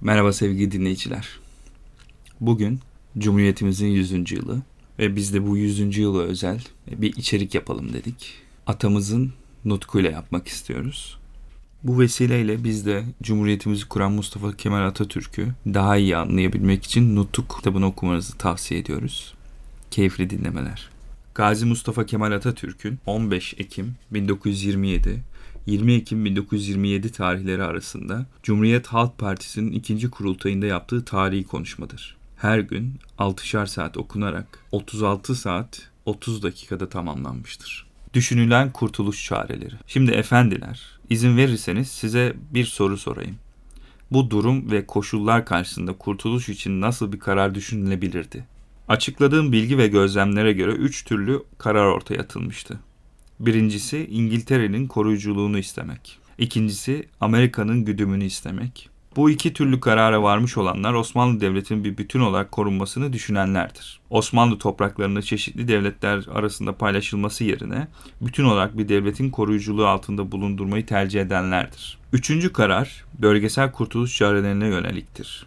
Merhaba sevgili dinleyiciler. Bugün Cumhuriyetimizin 100. yılı ve biz de bu 100. yıla özel bir içerik yapalım dedik. Atamızın nutkuyla yapmak istiyoruz. Bu vesileyle biz de Cumhuriyetimizi kuran Mustafa Kemal Atatürk'ü daha iyi anlayabilmek için Nutuk kitabını okumanızı tavsiye ediyoruz. Keyifli dinlemeler. Gazi Mustafa Kemal Atatürk'ün 15 Ekim 1927 20 Ekim 1927 tarihleri arasında Cumhuriyet Halk Partisi'nin ikinci kurultayında yaptığı tarihi konuşmadır. Her gün 6'şar saat okunarak 36 saat 30 dakikada tamamlanmıştır. Düşünülen kurtuluş çareleri. Şimdi efendiler, izin verirseniz size bir soru sorayım. Bu durum ve koşullar karşısında kurtuluş için nasıl bir karar düşünülebilirdi? Açıkladığım bilgi ve gözlemlere göre üç türlü karar ortaya atılmıştı. Birincisi İngiltere'nin koruyuculuğunu istemek. İkincisi Amerika'nın güdümünü istemek. Bu iki türlü karara varmış olanlar Osmanlı Devleti'nin bir bütün olarak korunmasını düşünenlerdir. Osmanlı topraklarını çeşitli devletler arasında paylaşılması yerine bütün olarak bir devletin koruyuculuğu altında bulundurmayı tercih edenlerdir. Üçüncü karar bölgesel kurtuluş çarelerine yöneliktir.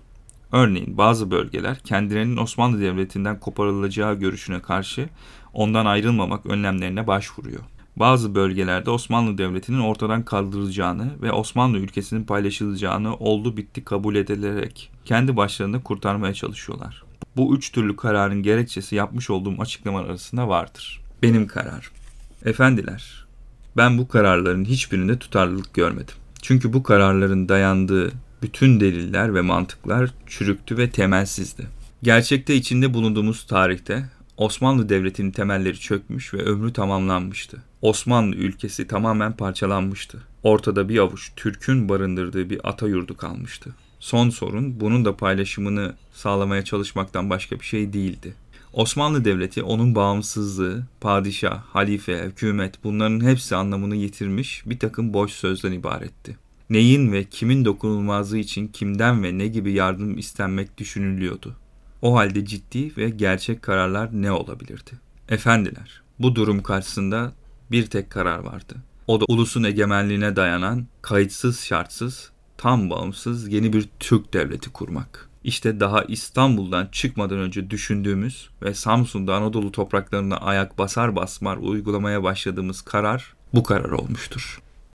Örneğin bazı bölgeler kendilerinin Osmanlı Devleti'nden koparılacağı görüşüne karşı ondan ayrılmamak önlemlerine başvuruyor. Bazı bölgelerde Osmanlı Devleti'nin ortadan kaldırılacağını ve Osmanlı ülkesinin paylaşılacağını oldu bitti kabul edilerek kendi başlarını kurtarmaya çalışıyorlar. Bu üç türlü kararın gerekçesi yapmış olduğum açıklamalar arasında vardır. Benim karar. Efendiler, ben bu kararların hiçbirinde tutarlılık görmedim. Çünkü bu kararların dayandığı bütün deliller ve mantıklar çürüktü ve temelsizdi. Gerçekte içinde bulunduğumuz tarihte Osmanlı Devleti'nin temelleri çökmüş ve ömrü tamamlanmıştı. Osmanlı ülkesi tamamen parçalanmıştı. Ortada bir avuç Türk'ün barındırdığı bir ata yurdu kalmıştı. Son sorun bunun da paylaşımını sağlamaya çalışmaktan başka bir şey değildi. Osmanlı Devleti onun bağımsızlığı, padişah, halife, hükümet bunların hepsi anlamını yitirmiş bir takım boş sözden ibaretti. Neyin ve kimin dokunulmazlığı için kimden ve ne gibi yardım istenmek düşünülüyordu. O halde ciddi ve gerçek kararlar ne olabilirdi? Efendiler, bu durum karşısında bir tek karar vardı. O da ulusun egemenliğine dayanan, kayıtsız şartsız, tam bağımsız yeni bir Türk devleti kurmak. İşte daha İstanbul'dan çıkmadan önce düşündüğümüz ve Samsun'da Anadolu topraklarına ayak basar basmar uygulamaya başladığımız karar bu karar olmuştur.